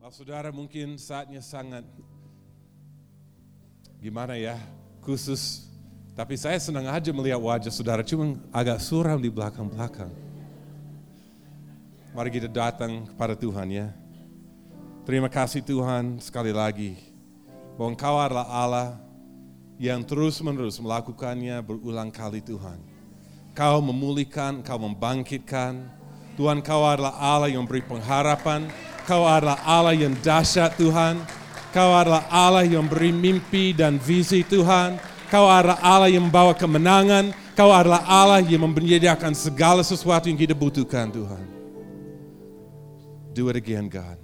Nah, saudara mungkin saatnya sangat gimana ya khusus. Tapi saya senang aja melihat wajah saudara, cuma agak suram di belakang-belakang. Mari kita datang kepada Tuhan ya. Terima kasih Tuhan sekali lagi bahwa Engkau adalah Allah yang terus-menerus melakukannya berulang kali Tuhan. Kau memulihkan, Kau membangkitkan. Tuhan Kau adalah Allah yang beri pengharapan. Kau adalah Allah yang dahsyat Tuhan. Kau adalah Allah yang beri mimpi dan visi Tuhan. Kau adalah Allah yang membawa kemenangan. Kau adalah Allah yang menyediakan segala sesuatu yang kita butuhkan Tuhan. Do it again God.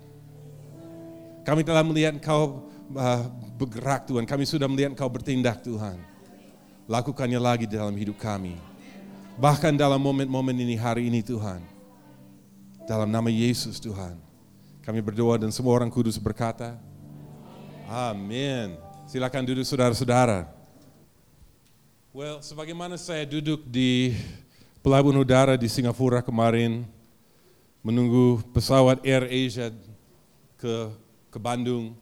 Kami telah melihat Engkau uh, bergerak Tuhan. Kami sudah melihat Engkau bertindak Tuhan. Lakukannya lagi dalam hidup kami. Bahkan dalam momen-momen ini hari ini Tuhan. Dalam nama Yesus Tuhan. Kami berdoa dan semua orang kudus berkata, Amin. Silakan duduk saudara-saudara. Well, sebagaimana saya duduk di pelabuhan udara di Singapura kemarin, menunggu pesawat Air Asia ke ke Bandung.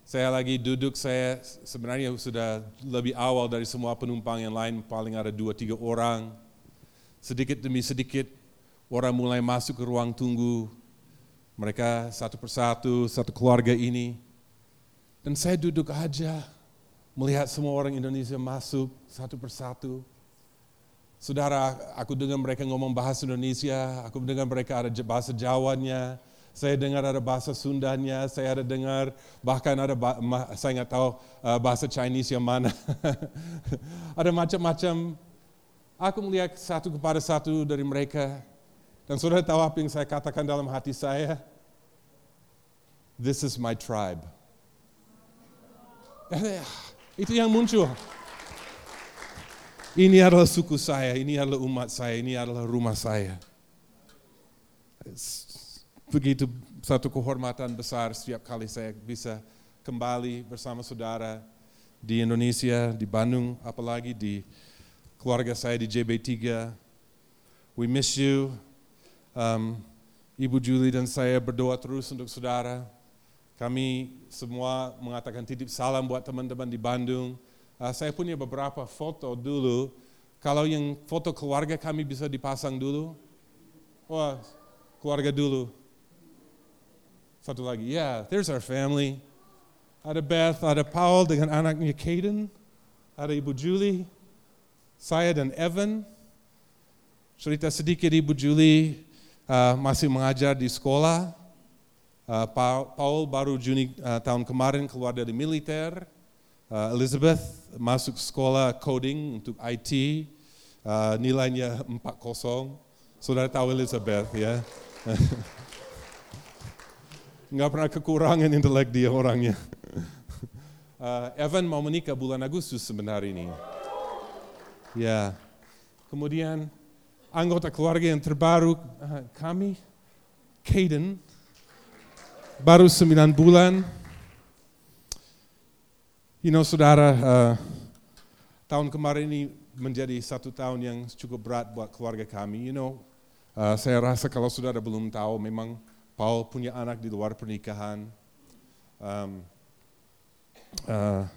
Saya lagi duduk, saya sebenarnya sudah lebih awal dari semua penumpang yang lain, paling ada dua tiga orang. Sedikit demi sedikit orang mulai masuk ke ruang tunggu. Mereka satu persatu, satu keluarga ini. Dan saya duduk aja melihat semua orang Indonesia masuk satu persatu. Saudara, aku dengar mereka ngomong bahasa Indonesia, aku dengar mereka ada bahasa Jawanya, saya dengar ada bahasa Sundanya, saya ada dengar bahkan ada saya nggak tahu uh, bahasa Chinese yang mana. ada macam-macam. Aku melihat satu kepada satu dari mereka dan saudara tahu apa yang saya katakan dalam hati saya? This is my tribe. Itu yang muncul. Ini adalah suku saya, ini adalah umat saya, ini adalah rumah saya begitu satu kehormatan besar setiap kali saya bisa kembali bersama saudara di Indonesia, di Bandung, apalagi di keluarga saya di JB3. We miss you. Um, Ibu Julie dan saya berdoa terus untuk saudara. Kami semua mengatakan titip salam buat teman-teman di Bandung. Uh, saya punya beberapa foto dulu. Kalau yang foto keluarga kami bisa dipasang dulu. Wah, keluarga dulu. Satu lagi, yeah, there's our family. Ada Beth, ada Paul dengan anaknya Caden, ada Ibu Julie, saya dan Evan. Cerita sedikit Ibu Julie uh, masih mengajar di sekolah. Uh, Paul baru Juni uh, tahun kemarin keluar dari militer. Elizabeth masuk sekolah coding untuk IT. Uh, nilainya 4.0. Saudara tahu Elizabeth ya. nggak pernah kekurangan intelek dia orangnya. Evan mau menikah bulan Agustus sebenarnya ini. Ya, kemudian anggota keluarga yang terbaru kami, Caden, baru sembilan bulan. You know, saudara, uh, tahun kemarin ini menjadi satu tahun yang cukup berat buat keluarga kami. You know, uh, saya rasa kalau saudara belum tahu, memang Paul punya anak di luar pernikahan. Um, uh,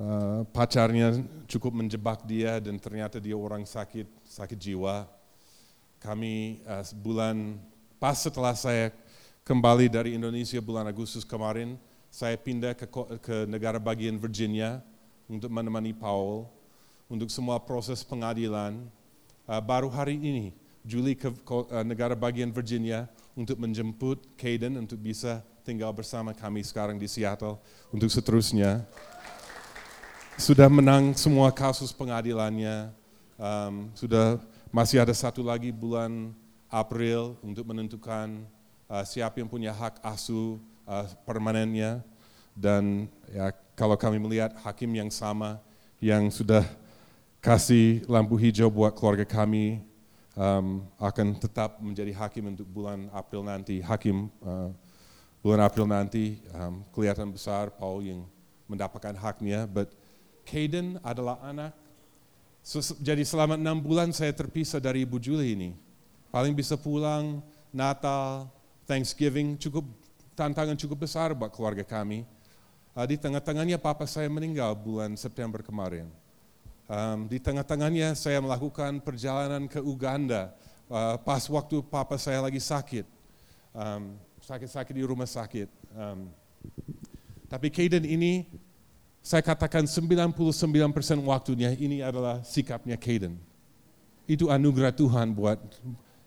uh, pacarnya cukup menjebak dia dan ternyata dia orang sakit, sakit jiwa. Kami uh, bulan pas setelah saya kembali dari Indonesia bulan Agustus kemarin, saya pindah ke, ke negara bagian Virginia untuk menemani Paul untuk semua proses pengadilan. Uh, baru hari ini, Juli ke, ke uh, negara bagian Virginia untuk menjemput Caden untuk bisa tinggal bersama kami sekarang di Seattle untuk seterusnya. Sudah menang semua kasus pengadilannya, um, sudah masih ada satu lagi bulan April untuk menentukan uh, siapa yang punya hak asuh uh, permanennya dan ya kalau kami melihat hakim yang sama yang sudah kasih lampu hijau buat keluarga kami um, akan tetap menjadi hakim untuk bulan April nanti. Hakim uh, bulan April nanti um, kelihatan besar Paul yang mendapatkan haknya. But Caden adalah anak. Jadi selama enam bulan saya terpisah dari Ibu Julie ini. Paling bisa pulang Natal, Thanksgiving, cukup tantangan cukup besar buat keluarga kami. Uh, di tengah-tengahnya papa saya meninggal bulan September kemarin. Di tengah-tengahnya saya melakukan perjalanan ke Uganda uh, pas waktu papa saya lagi sakit. Sakit-sakit di rumah sakit. Tapi Caden ini saya katakan 99% waktunya ini adalah sikapnya Caden. Itu anugerah Tuhan buat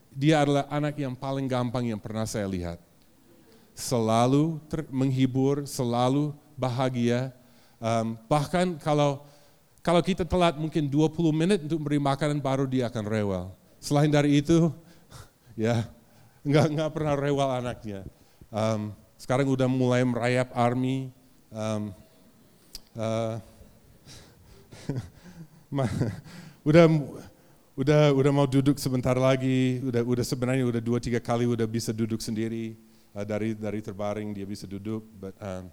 dia adalah anak yang paling gampang yang pernah saya lihat. Selalu ter, menghibur, selalu bahagia. Um, bahkan kalau kalau kita telat mungkin 20 menit untuk beri makanan baru dia akan rewel. Selain dari itu, ya nggak nggak pernah rewel anaknya. Um, sekarang udah mulai merayap army. Um, uh, udah udah udah mau duduk sebentar lagi, udah udah sebenarnya udah dua tiga kali udah bisa duduk sendiri. Uh, dari dari terbaring dia bisa duduk, but um,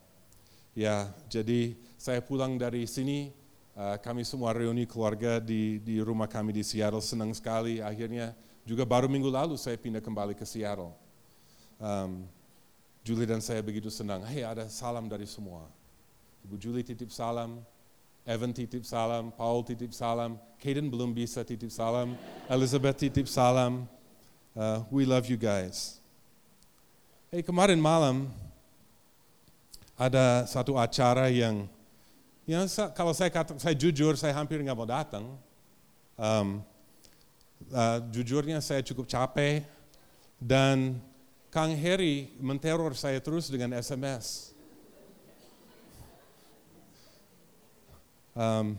ya jadi saya pulang dari sini uh, kami semua reuni keluarga di di rumah kami di Seattle. Senang sekali. Akhirnya juga baru minggu lalu saya pindah kembali ke Seattle. Um, Julie dan saya begitu senang, hey ada salam dari semua. Ibu Julie titip salam, Evan titip salam, Paul titip salam, Kaden belum bisa titip salam, Elizabeth titip salam. Uh, we love you guys. Hey, kemarin malam ada satu acara yang, yang kalau saya kata, saya jujur, saya hampir nggak mau datang. Um, uh, jujurnya saya cukup capek dan Kang Heri menteror saya terus dengan SMS. Um,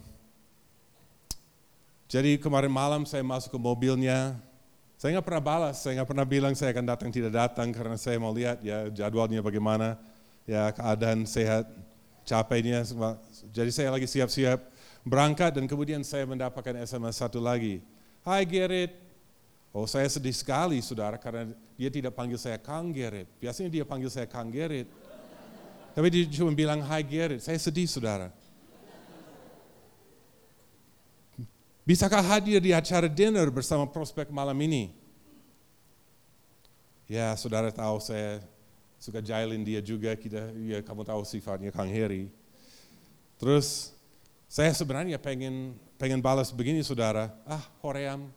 jadi kemarin malam saya masuk ke mobilnya, saya nggak pernah balas, saya nggak pernah bilang saya akan datang tidak datang karena saya mau lihat ya jadwalnya bagaimana, ya keadaan sehat, capeknya. Jadi saya lagi siap-siap berangkat dan kemudian saya mendapatkan SMS satu lagi. Hai Gerrit, oh saya sedih sekali saudara karena dia tidak panggil saya Kang Gerrit. Biasanya dia panggil saya Kang Gerrit. Tapi dia cuma bilang Hai Gerrit, saya sedih saudara. Bisakah hadir di acara dinner bersama prospek malam ini? Ya, saudara tahu saya suka jailin dia juga, kita, ya kamu tahu sifatnya Kang Heri. Terus saya sebenarnya pengen pengen balas begini saudara, ah hoream.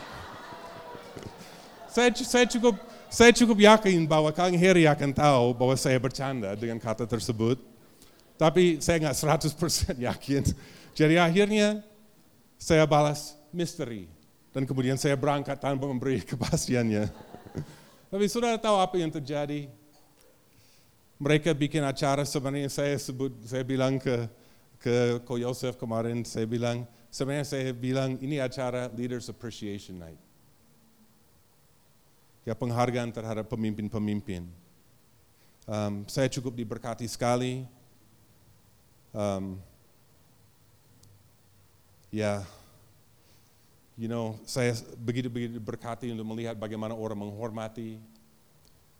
saya, saya cukup saya cukup yakin bahwa Kang Heri akan tahu bahwa saya bercanda dengan kata tersebut. Tapi saya nggak 100% yakin. Jadi akhirnya saya balas misteri. Dan kemudian saya berangkat tanpa memberi kepastiannya. Tapi sudah tahu apa yang terjadi? Mereka bikin acara sebenarnya saya sebut, saya bilang ke ke Ko Yosef kemarin, saya bilang, sebenarnya saya bilang ini acara Leaders Appreciation Night. Ya penghargaan terhadap pemimpin-pemimpin. Um, saya cukup diberkati sekali. Um, ya, you know, saya begitu-begitu berkati untuk melihat bagaimana orang menghormati.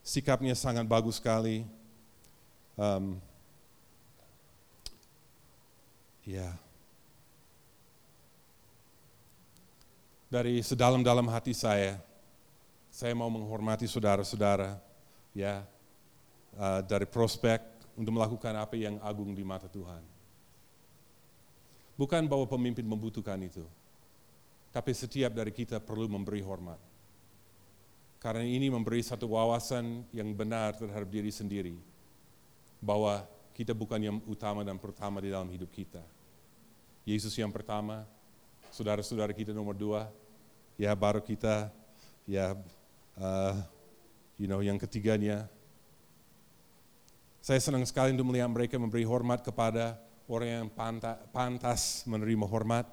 Sikapnya sangat bagus sekali. Um, ya. Dari sedalam-dalam hati saya, saya mau menghormati saudara-saudara, ya, uh, dari prospek untuk melakukan apa yang agung di mata Tuhan. Bukan bahwa pemimpin membutuhkan itu, tapi setiap dari kita perlu memberi hormat. Karena ini memberi satu wawasan yang benar terhadap diri sendiri, bahwa kita bukan yang utama dan pertama di dalam hidup kita. Yesus yang pertama, saudara-saudara kita nomor dua, ya baru kita, ya, uh, you know, yang ketiganya. Saya senang sekali untuk melihat mereka memberi hormat kepada orang yang pantas menerima hormat.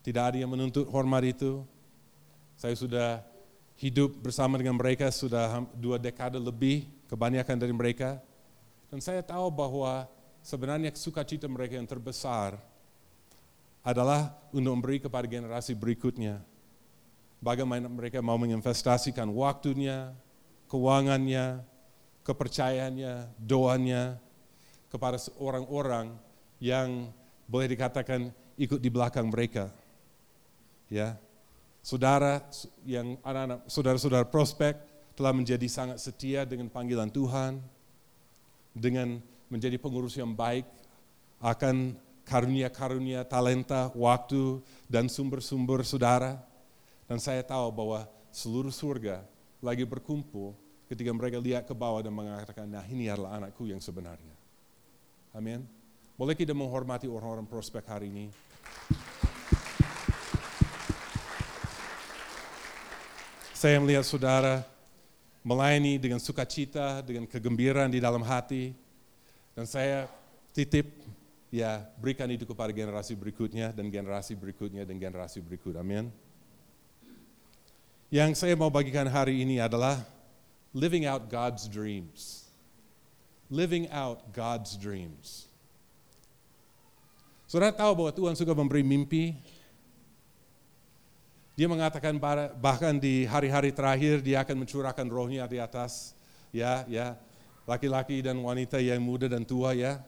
Tidak ada yang menuntut hormat itu. Saya sudah hidup bersama dengan mereka sudah dua dekade lebih, kebanyakan dari mereka. Dan saya tahu bahwa sebenarnya sukacita mereka yang terbesar adalah untuk memberi kepada generasi berikutnya. Bagaimana mereka mau menginvestasikan waktunya, keuangannya, kepercayaannya, doanya, kepada orang-orang yang boleh dikatakan ikut di belakang mereka. Ya. Saudara yang anak-anak saudara-saudara prospek, telah menjadi sangat setia dengan panggilan Tuhan, dengan menjadi pengurus yang baik akan karunia-karunia, talenta, waktu, dan sumber-sumber saudara. Dan saya tahu bahwa seluruh surga lagi berkumpul ketika mereka lihat ke bawah dan mengatakan, nah ini adalah anakku yang sebenarnya. Amin. Boleh kita menghormati orang-orang prospek hari ini? Saya melihat saudara melayani dengan sukacita, dengan kegembiraan di dalam hati. Dan saya titip, ya berikan itu kepada generasi berikutnya, dan generasi berikutnya, dan generasi berikut. Amin. Yang saya mau bagikan hari ini adalah living out God's dreams. Living out God's dreams. Saudara tahu bahwa Tuhan suka memberi mimpi, dia mengatakan bahkan di hari-hari terakhir dia akan mencurahkan rohnya di atas ya ya laki-laki dan wanita yang muda dan tua ya.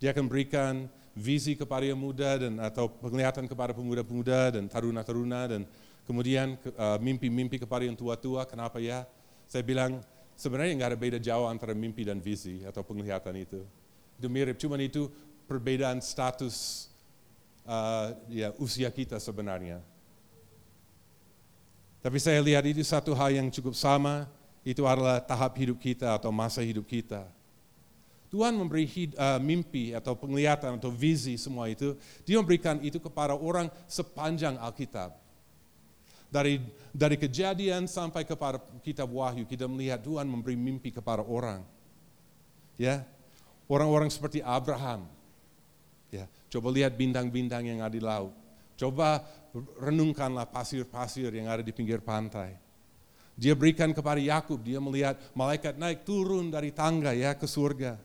Dia akan berikan visi kepada yang muda dan atau penglihatan kepada pemuda-pemuda dan taruna-taruna dan kemudian uh, mimpi-mimpi kepada yang tua-tua. Kenapa ya? Saya bilang sebenarnya nggak ada beda jauh antara mimpi dan visi atau penglihatan itu. Itu mirip, cuman itu perbedaan status uh, ya usia kita sebenarnya. Tapi saya lihat itu satu hal yang cukup sama, itu adalah tahap hidup kita atau masa hidup kita. Tuhan memberi uh, mimpi atau penglihatan atau visi semua itu, dia memberikan itu kepada orang sepanjang Alkitab. Dari dari kejadian sampai kepada kitab Wahyu, kita melihat Tuhan memberi mimpi kepada orang. Ya, orang-orang seperti Abraham. Ya, coba lihat bintang-bintang yang ada di laut. Coba renungkanlah pasir-pasir yang ada di pinggir pantai. Dia berikan kepada Yakub, dia melihat malaikat naik turun dari tangga ya ke surga.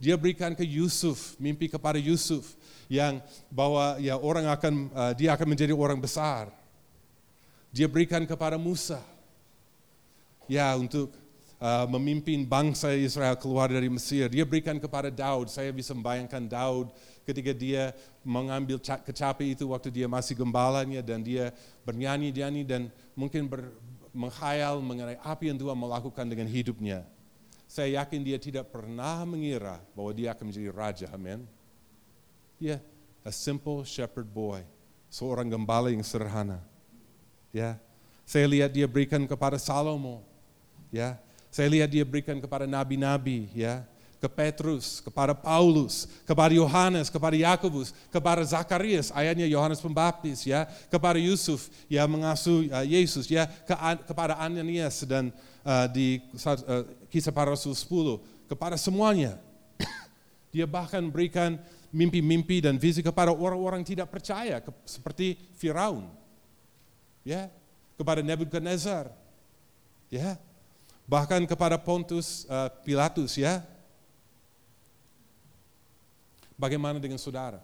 Dia berikan ke Yusuf, mimpi kepada Yusuf yang bahwa ya orang akan uh, dia akan menjadi orang besar. Dia berikan kepada Musa ya untuk uh, memimpin bangsa Israel keluar dari Mesir. Dia berikan kepada Daud. Saya bisa membayangkan Daud ketika dia mengambil kecapi itu waktu dia masih gembalanya dan dia bernyanyi-nyanyi dan mungkin ber, menghayal mengenai apa yang Tuhan melakukan dengan hidupnya. Saya yakin dia tidak pernah mengira bahwa dia akan menjadi raja, amin. Ya, a simple shepherd boy, seorang gembala yang sederhana. Ya, saya lihat dia berikan kepada Salomo, ya, saya lihat dia berikan kepada nabi-nabi, ya, ke Petrus, kepada Paulus, kepada Yohanes, kepada Yakobus, kepada Zakarias, ayahnya Yohanes Pembaptis, ya, kepada Yusuf yang mengasuh uh, Yesus, ya, ke, kepada Ananias dan uh, di uh, kisah para rasul 10, kepada semuanya. Dia bahkan berikan mimpi-mimpi dan visi kepada orang-orang tidak percaya, seperti Firaun, ya, kepada Nebukadnezar, ya, bahkan kepada Pontus uh, Pilatus, ya, Bagaimana dengan saudara?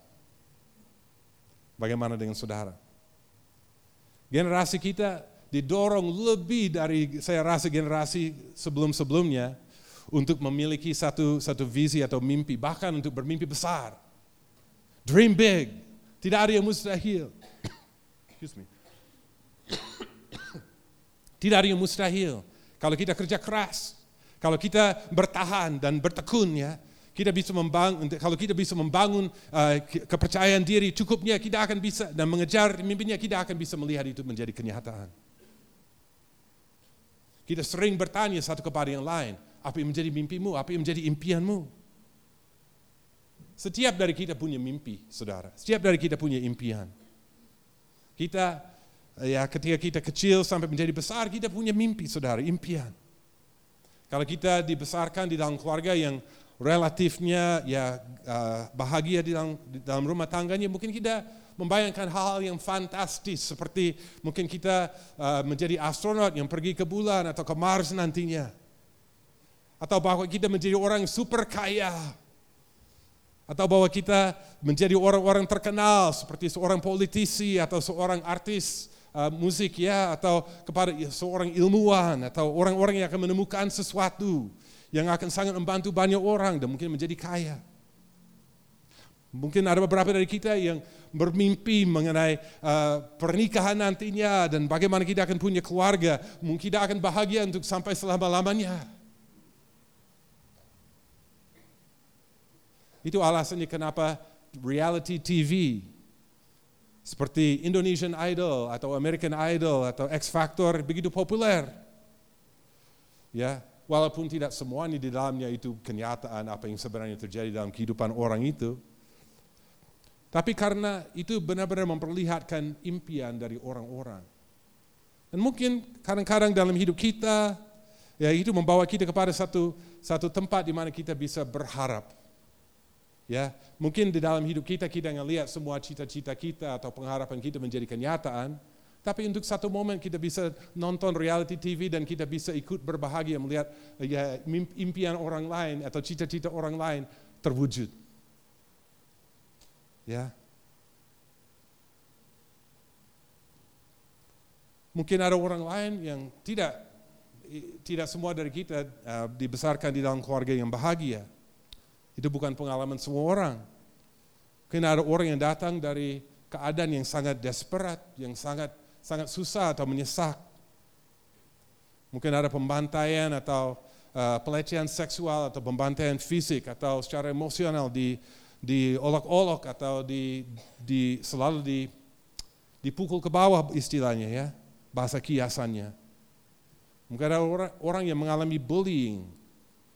Bagaimana dengan saudara? Generasi kita didorong lebih dari saya rasa generasi sebelum-sebelumnya untuk memiliki satu satu visi atau mimpi, bahkan untuk bermimpi besar. Dream big. Tidak ada yang mustahil. Excuse me. Tidak ada yang mustahil. Kalau kita kerja keras, kalau kita bertahan dan bertekun ya, kita bisa membangun, kalau kita bisa membangun uh, kepercayaan diri cukupnya, kita akan bisa dan mengejar mimpinya, kita akan bisa melihat itu menjadi kenyataan. Kita sering bertanya satu kepada yang lain, apa yang menjadi mimpimu, apa yang menjadi impianmu. Setiap dari kita punya mimpi, saudara. Setiap dari kita punya impian. Kita, ya ketika kita kecil sampai menjadi besar, kita punya mimpi, saudara, impian. Kalau kita dibesarkan di dalam keluarga yang relatifnya ya uh, bahagia di dalam, di dalam rumah tangganya, mungkin kita membayangkan hal-hal yang fantastis seperti mungkin kita uh, menjadi astronot yang pergi ke bulan atau ke Mars nantinya. Atau bahwa kita menjadi orang super kaya. Atau bahwa kita menjadi orang-orang terkenal seperti seorang politisi atau seorang artis uh, musik ya atau kepada seorang ilmuwan atau orang-orang yang akan menemukan sesuatu yang akan sangat membantu banyak orang dan mungkin menjadi kaya. Mungkin ada beberapa dari kita yang bermimpi mengenai uh, pernikahan nantinya dan bagaimana kita akan punya keluarga. Mungkin kita akan bahagia untuk sampai selama-lamanya. Itu alasannya kenapa reality TV seperti Indonesian Idol atau American Idol atau X Factor begitu populer. Ya, walaupun tidak semuanya di dalamnya itu kenyataan apa yang sebenarnya terjadi dalam kehidupan orang itu. Tapi karena itu benar-benar memperlihatkan impian dari orang-orang. Dan mungkin kadang-kadang dalam hidup kita, ya itu membawa kita kepada satu satu tempat di mana kita bisa berharap. Ya, mungkin di dalam hidup kita kita ngelihat semua cita-cita kita atau pengharapan kita menjadi kenyataan, tapi untuk satu momen kita bisa nonton reality TV dan kita bisa ikut berbahagia melihat ya impian orang lain atau cita-cita orang lain terwujud. Ya. Mungkin ada orang lain yang tidak tidak semua dari kita uh, dibesarkan di dalam keluarga yang bahagia. Itu bukan pengalaman semua orang. Mungkin ada orang yang datang dari keadaan yang sangat desperat, yang sangat sangat susah atau menyesak. Mungkin ada pembantaian atau uh, pelecehan seksual atau pembantaian fisik atau secara emosional di diolok-olok atau di, di selalu di, dipukul ke bawah istilahnya ya, bahasa kiasannya. Mungkin ada orang, orang yang mengalami bullying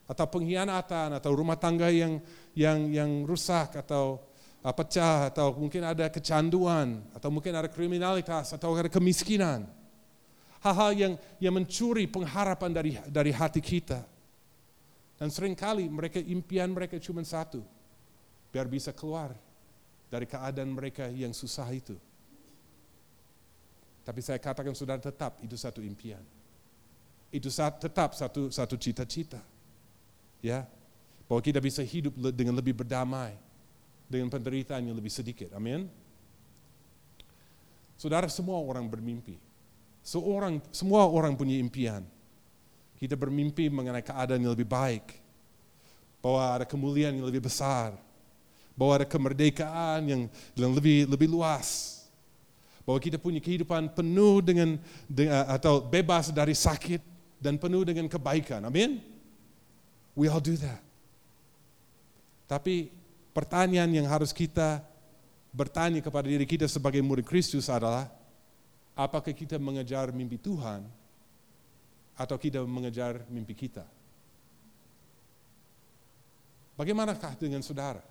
atau pengkhianatan atau rumah tangga yang yang yang rusak atau uh, pecah atau mungkin ada kecanduan atau mungkin ada kriminalitas atau ada kemiskinan. Hal-hal yang yang mencuri pengharapan dari dari hati kita. Dan sering kali mereka impian mereka cuma satu, biar bisa keluar dari keadaan mereka yang susah itu. Tapi saya katakan sudah tetap itu satu impian. Itu tetap satu satu cita-cita. Ya. Bahwa kita bisa hidup dengan lebih berdamai dengan penderitaan yang lebih sedikit. Amin. Saudara semua orang bermimpi. Seorang semua orang punya impian. Kita bermimpi mengenai keadaan yang lebih baik. Bahwa ada kemuliaan yang lebih besar bahwa ada kemerdekaan yang, lebih lebih luas. Bahwa kita punya kehidupan penuh dengan, dengan atau bebas dari sakit dan penuh dengan kebaikan. Amin. We all do that. Tapi pertanyaan yang harus kita bertanya kepada diri kita sebagai murid Kristus adalah apakah kita mengejar mimpi Tuhan atau kita mengejar mimpi kita? Bagaimanakah dengan saudara?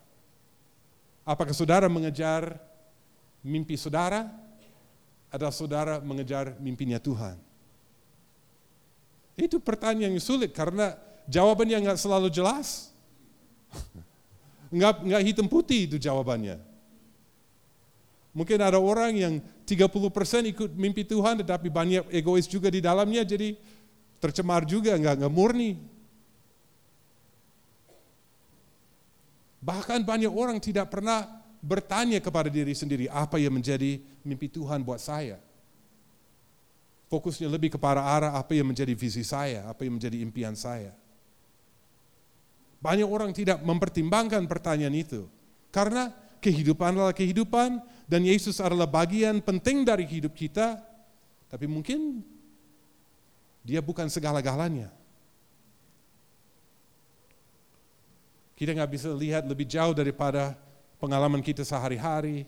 Apakah saudara mengejar mimpi saudara atau saudara mengejar mimpinya Tuhan? Itu pertanyaan yang sulit karena jawabannya nggak selalu jelas. Nggak, nggak hitam putih itu jawabannya. Mungkin ada orang yang 30% ikut mimpi Tuhan tetapi banyak egois juga di dalamnya jadi tercemar juga, nggak, nggak murni. Bahkan banyak orang tidak pernah bertanya kepada diri sendiri apa yang menjadi mimpi Tuhan buat saya. Fokusnya lebih kepada arah apa yang menjadi visi saya, apa yang menjadi impian saya. Banyak orang tidak mempertimbangkan pertanyaan itu. Karena kehidupan adalah kehidupan dan Yesus adalah bagian penting dari hidup kita. Tapi mungkin dia bukan segala-galanya. Kita nggak bisa lihat lebih jauh daripada pengalaman kita sehari-hari.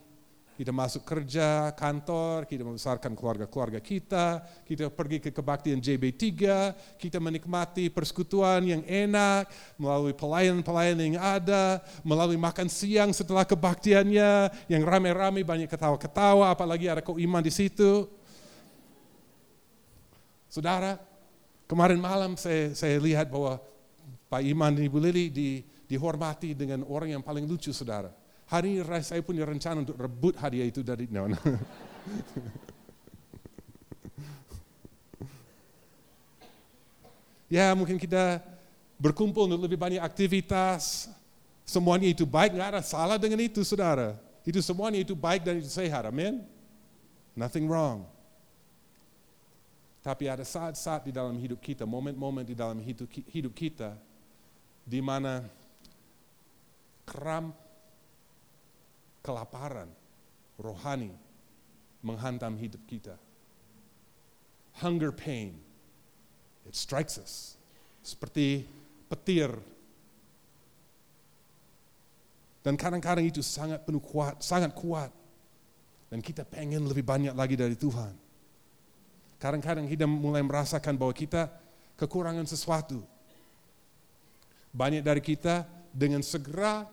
Kita masuk kerja, kantor, kita membesarkan keluarga-keluarga kita, kita pergi ke kebaktian JB3, kita menikmati persekutuan yang enak, melalui pelayan-pelayan yang ada, melalui makan siang setelah kebaktiannya, yang rame-rame banyak ketawa-ketawa, apalagi ada kau iman di situ. Saudara, kemarin malam saya, saya lihat bahwa Pak Iman dan Ibu Lili di dihormati dengan orang yang paling lucu saudara. Hari ini saya punya rencana untuk rebut hadiah itu dari no, no. ya mungkin kita berkumpul untuk lebih banyak aktivitas. Semuanya itu baik, nggak ada salah dengan itu saudara. Itu semuanya itu baik dan itu sehat, amin. Nothing wrong. Tapi ada saat-saat di dalam hidup kita, momen-momen di dalam hidup kita, di mana keram, kelaparan rohani menghantam hidup kita. Hunger pain, it strikes us. Seperti petir. Dan kadang-kadang itu sangat penuh kuat, sangat kuat. Dan kita pengen lebih banyak lagi dari Tuhan. Kadang-kadang kita mulai merasakan bahwa kita kekurangan sesuatu. Banyak dari kita dengan segera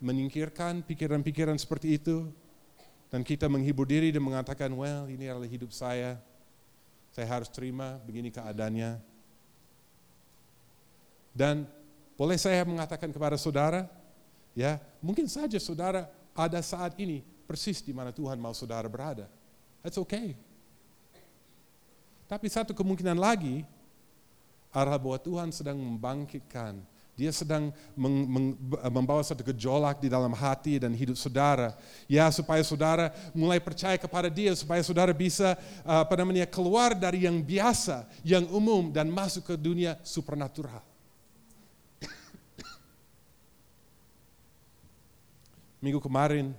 menyingkirkan pikiran-pikiran seperti itu dan kita menghibur diri dan mengatakan, well ini adalah hidup saya, saya harus terima begini keadaannya. Dan boleh saya mengatakan kepada saudara, ya mungkin saja saudara ada saat ini persis di mana Tuhan mau saudara berada. That's okay. Tapi satu kemungkinan lagi adalah bahwa Tuhan sedang membangkitkan dia sedang membawa satu gejolak di dalam hati dan hidup saudara. Ya, supaya saudara mulai percaya kepada dia, supaya saudara bisa apa namanya keluar dari yang biasa, yang umum dan masuk ke dunia supernatural. Minggu kemarin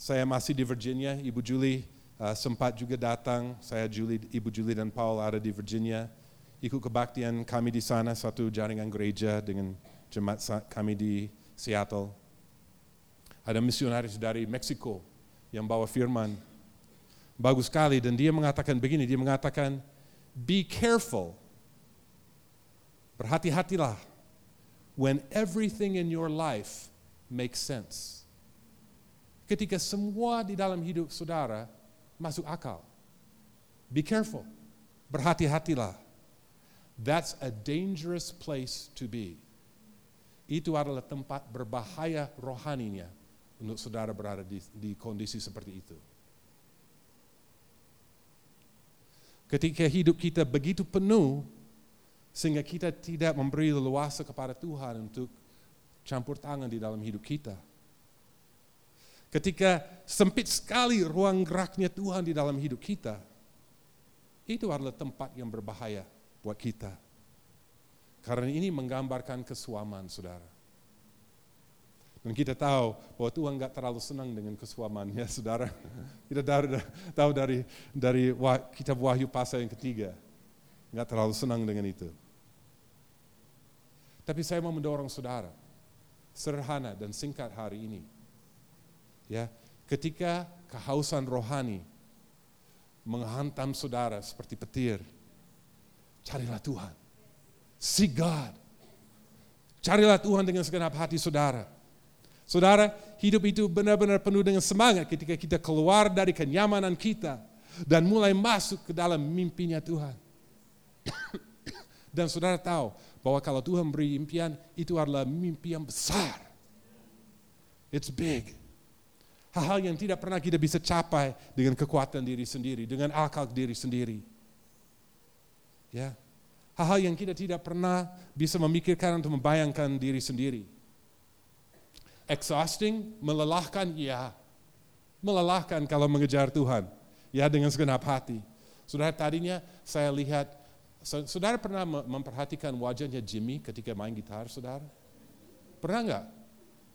saya masih di Virginia, Ibu Julie uh, sempat juga datang. Saya Julie, Ibu Julie dan Paul ada di Virginia ikut kebaktian kami di sana, satu jaringan gereja dengan jemaat kami di Seattle. Ada misionaris dari Meksiko yang bawa firman. Bagus sekali dan dia mengatakan begini, dia mengatakan, be careful, berhati-hatilah when everything in your life makes sense. Ketika semua di dalam hidup saudara masuk akal. Be careful, berhati-hatilah That's a dangerous place to be. Itu adalah tempat berbahaya rohaninya untuk saudara berada di, di kondisi seperti itu. Ketika hidup kita begitu penuh, sehingga kita tidak memberi leluasa kepada Tuhan untuk campur tangan di dalam hidup kita. Ketika sempit sekali ruang geraknya Tuhan di dalam hidup kita, itu adalah tempat yang berbahaya buat kita. Karena ini menggambarkan kesuaman, saudara. Dan kita tahu bahwa Tuhan nggak terlalu senang dengan kesuamannya, saudara. Kita tahu dari dari kitab Wahyu pasal yang ketiga, nggak terlalu senang dengan itu. Tapi saya mau mendorong saudara, sederhana dan singkat hari ini. Ya, ketika kehausan rohani menghantam saudara seperti petir, Carilah Tuhan. Seek God. Carilah Tuhan dengan segenap hati saudara. Saudara, hidup itu benar-benar penuh dengan semangat ketika kita keluar dari kenyamanan kita dan mulai masuk ke dalam mimpinya Tuhan. Dan saudara tahu bahwa kalau Tuhan beri impian, itu adalah mimpi yang besar. It's big. Hal-hal yang tidak pernah kita bisa capai dengan kekuatan diri sendiri, dengan akal diri sendiri. Ya. Hal-hal yang kita tidak pernah bisa memikirkan untuk membayangkan diri sendiri. Exhausting, melelahkan, ya. Melelahkan kalau mengejar Tuhan. Ya dengan segenap hati. Saudara tadinya saya lihat, saudara pernah memperhatikan wajahnya Jimmy ketika main gitar, saudara? Pernah nggak?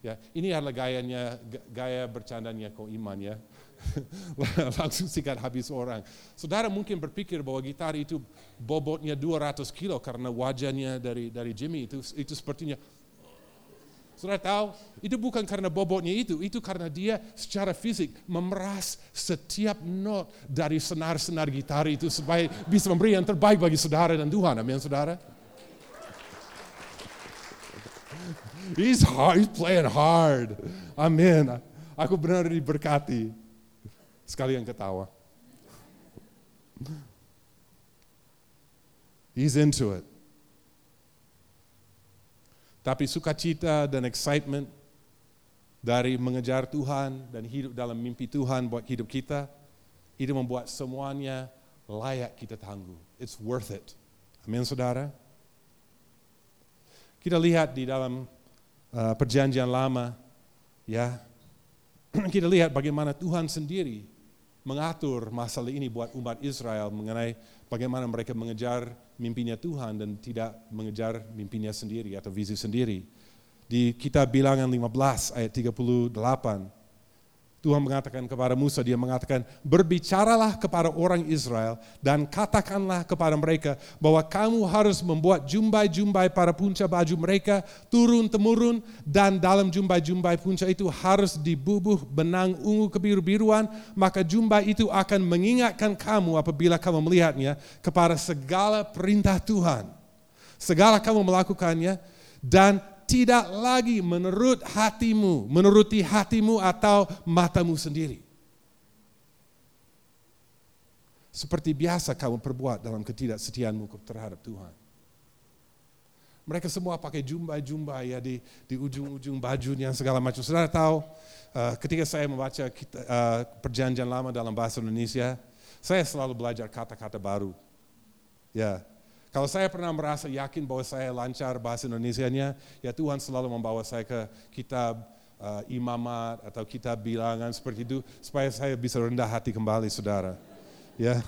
Ya, ini adalah gayanya, gaya bercandanya kau iman ya. langsung sikat habis orang. Saudara mungkin berpikir bahwa gitar itu bobotnya 200 kilo karena wajahnya dari dari Jimmy itu itu sepertinya Saudara tahu, itu bukan karena bobotnya itu, itu karena dia secara fisik memeras setiap not dari senar-senar gitar itu supaya bisa memberi yang terbaik bagi saudara dan Tuhan. Amin, saudara. He's hard, he's playing hard. Amin. Aku benar diberkati. Sekalian ketawa. He's into it. Tapi sukacita dan excitement dari mengejar Tuhan dan hidup dalam mimpi Tuhan buat hidup kita, itu membuat semuanya layak kita tangguh. It's worth it. Amin saudara. Kita lihat di dalam uh, perjanjian lama, ya, kita lihat bagaimana Tuhan sendiri mengatur masalah ini buat umat Israel mengenai bagaimana mereka mengejar mimpinya Tuhan dan tidak mengejar mimpinya sendiri atau visi sendiri. Di kitab bilangan 15 ayat 38, Tuhan mengatakan kepada Musa, dia mengatakan, berbicaralah kepada orang Israel dan katakanlah kepada mereka bahwa kamu harus membuat jumbai-jumbai para punca baju mereka turun-temurun dan dalam jumbai-jumbai punca itu harus dibubuh benang ungu kebiru-biruan, maka jumbai itu akan mengingatkan kamu apabila kamu melihatnya kepada segala perintah Tuhan. Segala kamu melakukannya dan tidak lagi menurut hatimu, menuruti hatimu atau matamu sendiri. Seperti biasa kamu perbuat dalam ketidaksetiaanmu terhadap Tuhan. Mereka semua pakai jumbai-jumbai ya di, di ujung-ujung bajunya segala macam. Saudara tahu, uh, ketika saya membaca uh, perjanjian lama dalam bahasa Indonesia, saya selalu belajar kata-kata baru. Ya, kalau saya pernah merasa yakin bahwa saya lancar bahasa Indonesia-nya, ya Tuhan selalu membawa saya ke kitab uh, imamat atau kitab bilangan seperti itu supaya saya bisa rendah hati kembali, saudara. Ya,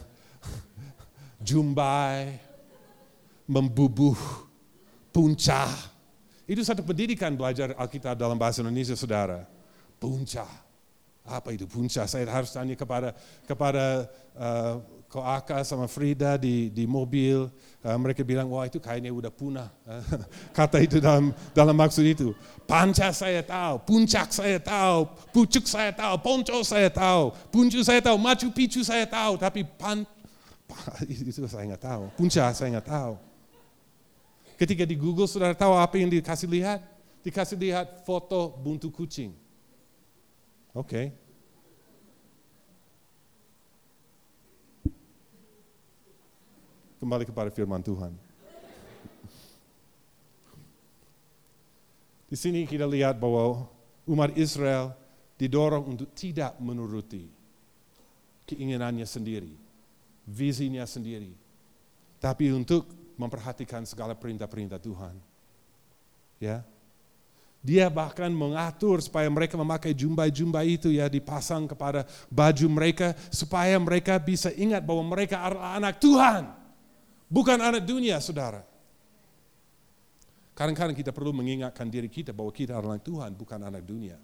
jumbai, membubuh, puncak. Itu satu pendidikan belajar Alkitab dalam bahasa Indonesia, saudara. Puncak. Apa itu puncak? Saya harus tanya kepada kepada uh, Koaka sama Frida di, di mobil, uh, mereka bilang, wah itu kayaknya udah punah. Kata itu dalam, dalam maksud itu. Panca saya tahu, puncak saya tahu, pucuk saya tahu, ponco saya tahu, puncu saya tahu, macu picu saya tahu, tapi pan, itu saya nggak tahu. Puncak saya nggak tahu. Ketika di Google sudah tahu apa yang dikasih lihat? Dikasih lihat foto buntu kucing. Oke, okay. Kembali kepada firman Tuhan. Di sini kita lihat bahwa umat Israel didorong untuk tidak menuruti keinginannya sendiri, visinya sendiri, tapi untuk memperhatikan segala perintah-perintah Tuhan. Ya, dia bahkan mengatur supaya mereka memakai jumbai-jumbai itu ya dipasang kepada baju mereka supaya mereka bisa ingat bahwa mereka adalah anak Tuhan. Bukan anak dunia, saudara. Kadang-kadang kita perlu mengingatkan diri kita bahwa kita adalah Tuhan, bukan anak dunia.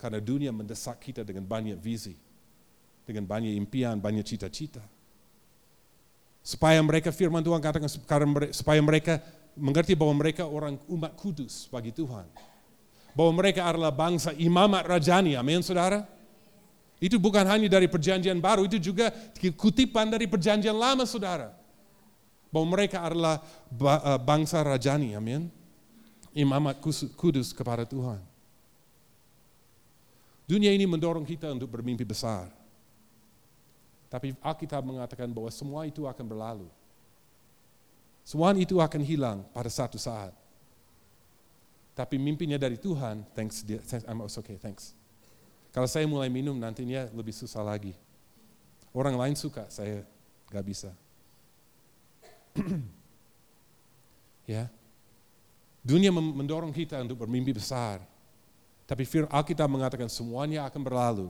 Karena dunia mendesak kita dengan banyak visi, dengan banyak impian, banyak cita-cita. Supaya mereka firman Tuhan katakan supaya mereka mengerti bahwa mereka orang umat kudus bagi Tuhan. Bahwa mereka adalah bangsa imamat rajani, amin saudara. Itu bukan hanya dari perjanjian baru, itu juga kutipan dari perjanjian lama saudara bahwa mereka adalah eh, bangsa rajani, amin. Imamat kudus kepada Tuhan. Dunia ini mendorong kita untuk bermimpi besar. Tapi Alkitab mengatakan bahwa semua itu akan berlalu. Semua itu akan hilang pada satu saat. Tapi mimpinya dari Tuhan, thanks, I'm okay, thanks. Kalau saya mulai minum nantinya lebih susah lagi. Orang lain suka, saya gak bisa. ya. Dunia mendorong kita untuk bermimpi besar. Tapi Alkitab mengatakan semuanya akan berlalu.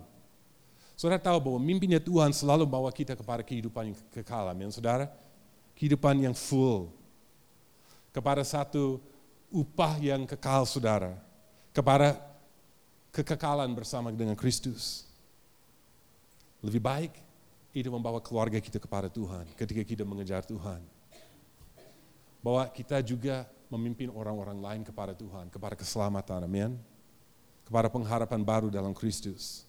Saudara tahu bahwa mimpinya Tuhan selalu bawa kita kepada kehidupan yang kekal, amin saudara? Kehidupan yang full. Kepada satu upah yang kekal, saudara. Kepada kekekalan bersama dengan Kristus. Lebih baik itu membawa keluarga kita kepada Tuhan ketika kita mengejar Tuhan bahwa kita juga memimpin orang-orang lain kepada Tuhan, kepada keselamatan, amin. Kepada pengharapan baru dalam Kristus.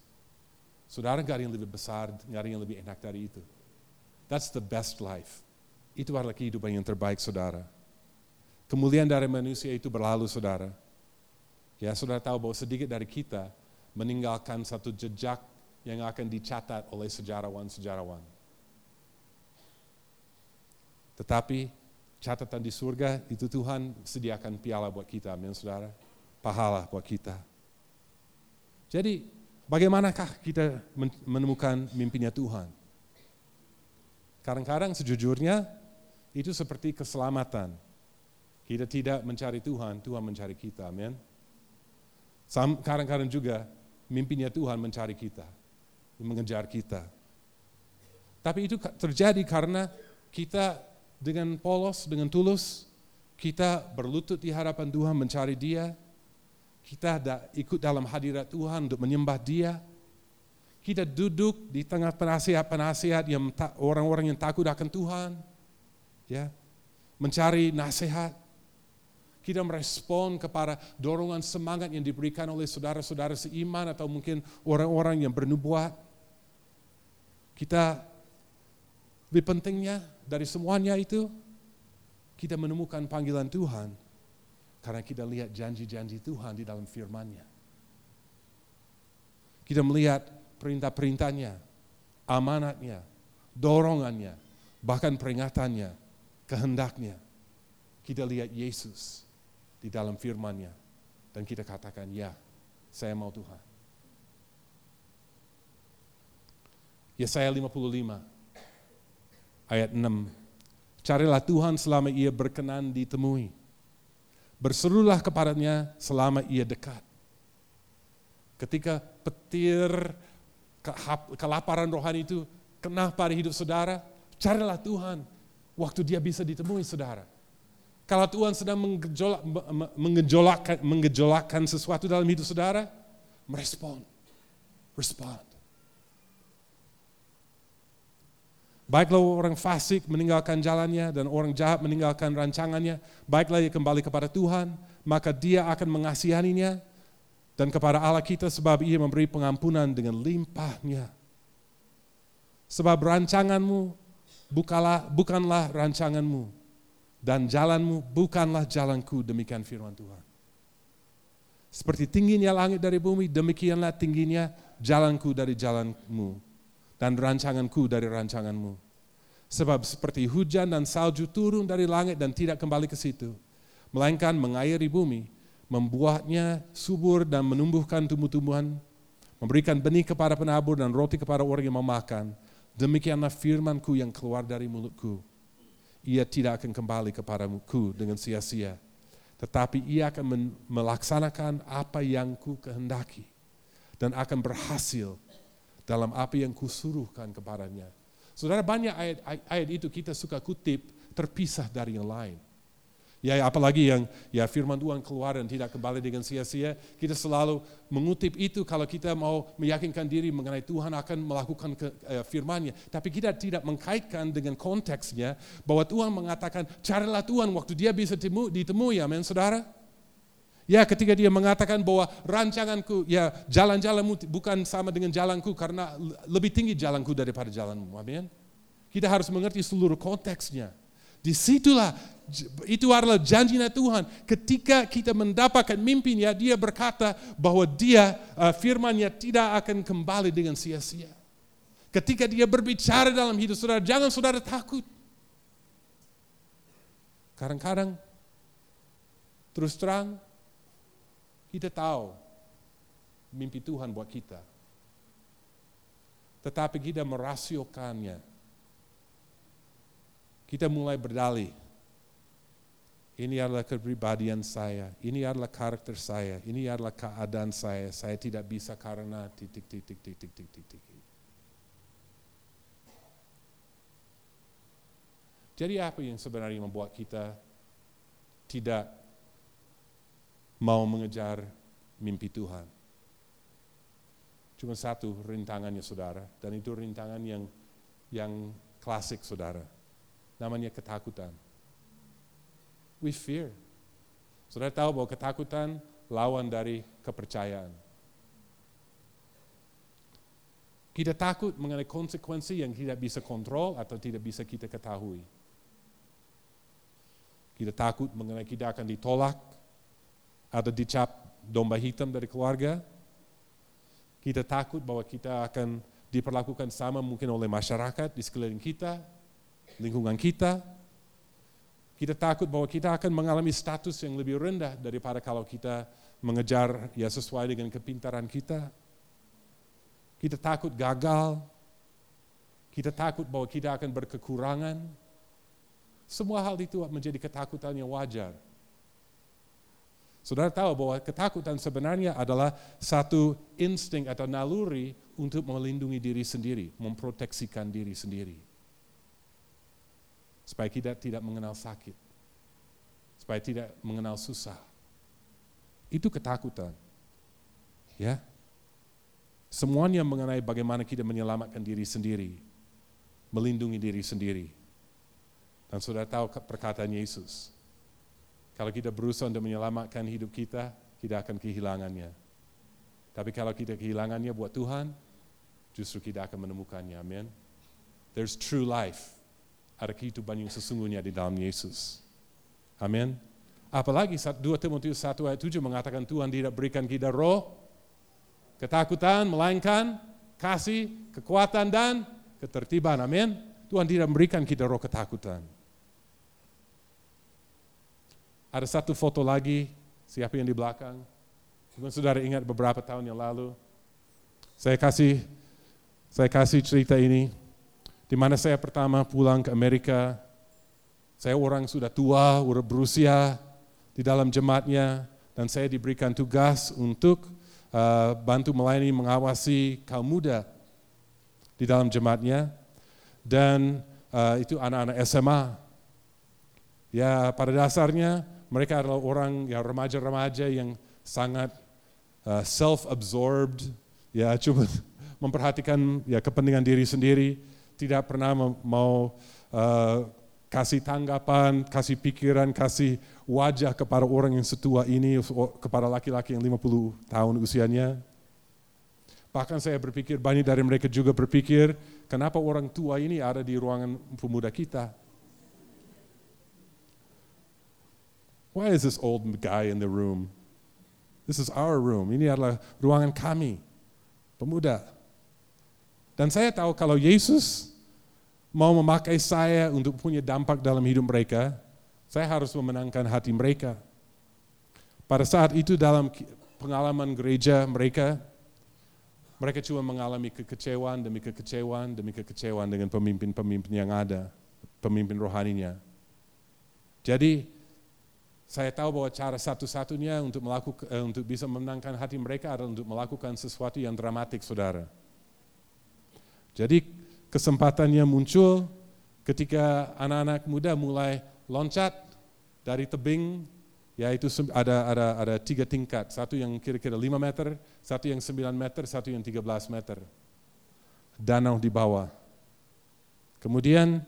Saudara nggak ada yang lebih besar, nggak ada yang lebih enak dari itu. That's the best life. Itu adalah kehidupan yang terbaik, saudara. Kemuliaan dari manusia itu berlalu, saudara. Ya, saudara tahu bahwa sedikit dari kita meninggalkan satu jejak yang akan dicatat oleh sejarawan-sejarawan. Tetapi catatan di surga itu Tuhan sediakan piala buat kita, amin saudara. Pahala buat kita. Jadi bagaimanakah kita menemukan mimpinya Tuhan? Kadang-kadang sejujurnya itu seperti keselamatan. Kita tidak mencari Tuhan, Tuhan mencari kita, amin. Kadang-kadang juga mimpinya Tuhan mencari kita, mengejar kita. Tapi itu terjadi karena kita dengan polos, dengan tulus, Kita berlutut di hadapan Tuhan mencari dia. Kita ikut dalam hadirat Tuhan untuk menyembah dia. Kita duduk di tengah penasihat-penasihat yang orang-orang yang takut akan Tuhan. Ya, mencari nasihat. Kita merespon kepada dorongan semangat yang diberikan oleh saudara-saudara seiman atau mungkin orang-orang yang bernubuat. Kita lebih pentingnya dari semuanya itu, kita menemukan panggilan Tuhan karena kita lihat janji-janji Tuhan di dalam firman-Nya. Kita melihat perintah-perintahnya, amanatnya, dorongannya, bahkan peringatannya, kehendaknya. Kita lihat Yesus di dalam firman-Nya dan kita katakan, "Ya, saya mau Tuhan." Yesaya 55 ayat 6. Carilah Tuhan selama ia berkenan ditemui. Berserulah kepadanya selama ia dekat. Ketika petir kelaparan rohani itu kena pada hidup saudara, carilah Tuhan waktu dia bisa ditemui saudara. Kalau Tuhan sedang menggejolak, menggejolakkan, menggejolakkan sesuatu dalam hidup saudara, merespon, respond. Baiklah orang fasik meninggalkan jalannya dan orang jahat meninggalkan rancangannya, baiklah ia kembali kepada Tuhan, maka dia akan mengasihaninya dan kepada Allah kita sebab ia memberi pengampunan dengan limpahnya. Sebab rancanganmu bukanlah, bukanlah rancanganmu, dan jalanmu bukanlah jalanku, demikian firman Tuhan. Seperti tingginya langit dari bumi, demikianlah tingginya jalanku dari jalanmu, dan rancanganku dari rancanganmu. Sebab seperti hujan dan salju turun dari langit dan tidak kembali ke situ, melainkan mengairi bumi, membuatnya subur dan menumbuhkan tumbuh-tumbuhan, memberikan benih kepada penabur dan roti kepada orang yang memakan. Demikianlah firmanku yang keluar dari mulutku ia tidak akan kembali kepadaku dengan sia-sia. Tetapi ia akan melaksanakan apa yang ku kehendaki dan akan berhasil dalam apa yang kusuruhkan kepadanya. Saudara banyak ayat, ayat itu kita suka kutip terpisah dari yang lain. Ya apalagi yang ya firman Tuhan keluar dan tidak kembali dengan sia-sia, kita selalu mengutip itu kalau kita mau meyakinkan diri mengenai Tuhan akan melakukan ke, uh, firman-Nya. Tapi kita tidak mengkaitkan dengan konteksnya bahwa Tuhan mengatakan carilah Tuhan waktu dia bisa temu, ditemui, amin saudara. Ya ketika dia mengatakan bahwa rancanganku, ya jalan-jalanmu bukan sama dengan jalanku karena lebih tinggi jalanku daripada jalanmu, amin. Kita harus mengerti seluruh konteksnya. Di situlah itu adalah janjinya Tuhan. Ketika kita mendapatkan mimpinya, dia berkata bahwa dia uh, firmannya tidak akan kembali dengan sia-sia. Ketika dia berbicara dalam hidup saudara, jangan saudara takut. Kadang-kadang terus terang kita tahu mimpi Tuhan buat kita. Tetapi kita merasiokannya kita mulai berdalih. Ini adalah kepribadian saya, ini adalah karakter saya, ini adalah keadaan saya. Saya tidak bisa karena titik titik titik titik titik. Jadi apa yang sebenarnya membuat kita tidak mau mengejar mimpi Tuhan? Cuma satu rintangannya saudara, dan itu rintangan yang yang klasik saudara namanya ketakutan. We fear. Saudara tahu bahwa ketakutan lawan dari kepercayaan. Kita takut mengenai konsekuensi yang tidak bisa kontrol atau tidak bisa kita ketahui. Kita takut mengenai kita akan ditolak atau dicap domba hitam dari keluarga. Kita takut bahwa kita akan diperlakukan sama mungkin oleh masyarakat di sekeliling kita, lingkungan kita. Kita takut bahwa kita akan mengalami status yang lebih rendah daripada kalau kita mengejar ya sesuai dengan kepintaran kita. Kita takut gagal. Kita takut bahwa kita akan berkekurangan. Semua hal itu menjadi ketakutan yang wajar. Saudara tahu bahwa ketakutan sebenarnya adalah satu insting atau naluri untuk melindungi diri sendiri, memproteksikan diri sendiri supaya kita tidak mengenal sakit, supaya tidak mengenal susah. Itu ketakutan. Ya. Semuanya mengenai bagaimana kita menyelamatkan diri sendiri, melindungi diri sendiri. Dan sudah tahu perkataan Yesus. Kalau kita berusaha untuk menyelamatkan hidup kita, kita akan kehilangannya. Tapi kalau kita kehilangannya buat Tuhan, justru kita akan menemukannya. Amin. There's true life. Ada kehidupan yang sesungguhnya di dalam Yesus. Amin. Apalagi 2 Timotius 1 ayat 7 mengatakan Tuhan tidak berikan kita roh, ketakutan, melainkan kasih, kekuatan, dan ketertiban. Amin. Tuhan tidak memberikan kita roh ketakutan. Ada satu foto lagi, siapa yang di belakang? Mungkin saudara ingat beberapa tahun yang lalu. Saya kasih saya kasih cerita ini di mana saya pertama pulang ke Amerika. Saya orang sudah tua, sudah berusia di dalam jemaatnya dan saya diberikan tugas untuk uh, bantu melayani mengawasi kaum muda di dalam jemaatnya dan uh, itu anak-anak SMA. Ya pada dasarnya mereka adalah orang ya remaja-remaja yang sangat uh, self-absorbed, ya cuma memperhatikan ya kepentingan diri sendiri, tidak pernah mau uh, kasih tanggapan, kasih pikiran, kasih wajah kepada orang yang setua ini, kepada laki-laki yang 50 tahun usianya. Bahkan saya berpikir, banyak dari mereka juga berpikir, kenapa orang tua ini ada di ruangan pemuda kita? Why is this old guy in the room? This is our room. Ini adalah ruangan kami, pemuda. Dan saya tahu kalau Yesus mau memakai saya untuk punya dampak dalam hidup mereka, saya harus memenangkan hati mereka. Pada saat itu dalam pengalaman gereja mereka, mereka cuma mengalami kekecewaan demi kekecewaan demi kekecewaan dengan pemimpin-pemimpin yang ada, pemimpin rohaninya. Jadi saya tahu bahwa cara satu-satunya untuk melakukan eh, untuk bisa memenangkan hati mereka adalah untuk melakukan sesuatu yang dramatik, saudara. Jadi kesempatannya muncul ketika anak-anak muda mulai loncat dari tebing, yaitu ada ada ada tiga tingkat, satu yang kira-kira 5 meter, satu yang 9 meter, satu yang 13 meter. Danau di bawah. Kemudian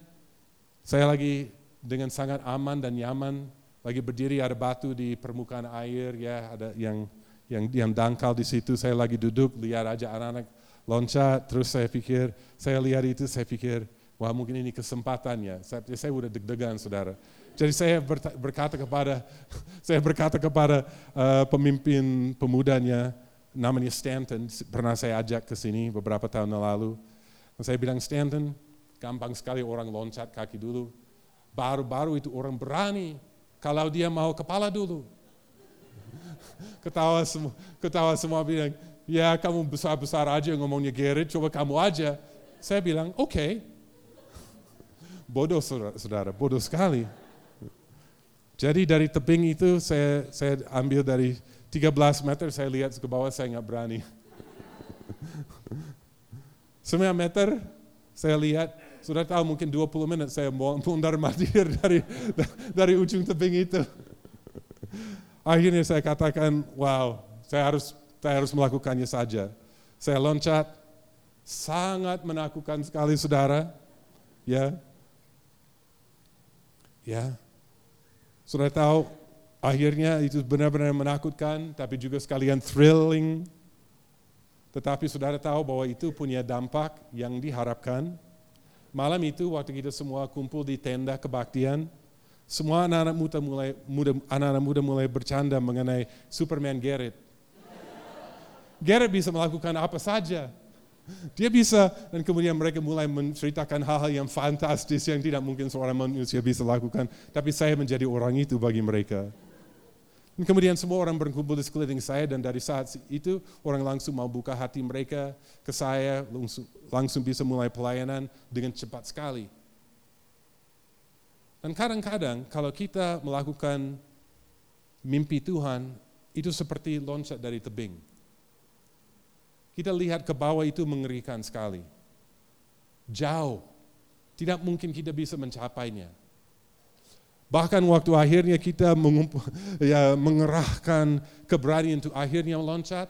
saya lagi dengan sangat aman dan nyaman lagi berdiri ada batu di permukaan air ya ada yang yang yang dangkal di situ. Saya lagi duduk lihat aja anak-anak loncat terus saya pikir saya lihat itu saya pikir wah mungkin ini kesempatannya saya saya udah deg-degan saudara. Jadi saya berkata kepada saya berkata kepada uh, pemimpin pemudanya namanya Stanton pernah saya ajak ke sini beberapa tahun lalu. Dan saya bilang Stanton gampang sekali orang loncat kaki dulu. Baru-baru itu orang berani kalau dia mau kepala dulu. Ketawa semua, ketawa semua bilang, ya kamu besar-besar aja ngomongnya Gerrit, coba kamu aja. Saya bilang, oke. Okay. Bodoh saudara, bodoh sekali. Jadi dari tebing itu saya, saya ambil dari 13 meter, saya lihat ke bawah, saya nggak berani. 9 meter, saya lihat, sudah tahu mungkin 20 menit saya mondar mandir dari dari ujung tebing itu. Akhirnya saya katakan, wow, saya harus saya harus melakukannya saja. Saya loncat, sangat menakutkan sekali saudara. Ya, ya, sudah tahu akhirnya itu benar-benar menakutkan, tapi juga sekalian thrilling. Tetapi saudara tahu bahwa itu punya dampak yang diharapkan Malam itu waktu kita semua kumpul di tenda kebaktian, semua anak-anak muda mulai muda, anak-anak muda mulai bercanda mengenai Superman Garrett. Garrett bisa melakukan apa saja. Dia bisa dan kemudian mereka mulai menceritakan hal-hal yang fantastis yang tidak mungkin seorang manusia bisa lakukan. Tapi saya menjadi orang itu bagi mereka. Kemudian semua orang berkumpul di sekeliling saya dan dari saat itu orang langsung mau buka hati mereka ke saya, langsung, langsung bisa mulai pelayanan dengan cepat sekali. Dan kadang-kadang kalau kita melakukan mimpi Tuhan, itu seperti loncat dari tebing. Kita lihat ke bawah itu mengerikan sekali. Jauh. Tidak mungkin kita bisa mencapainya. Bahkan waktu akhirnya kita ya, mengerahkan keberanian untuk akhirnya meloncat,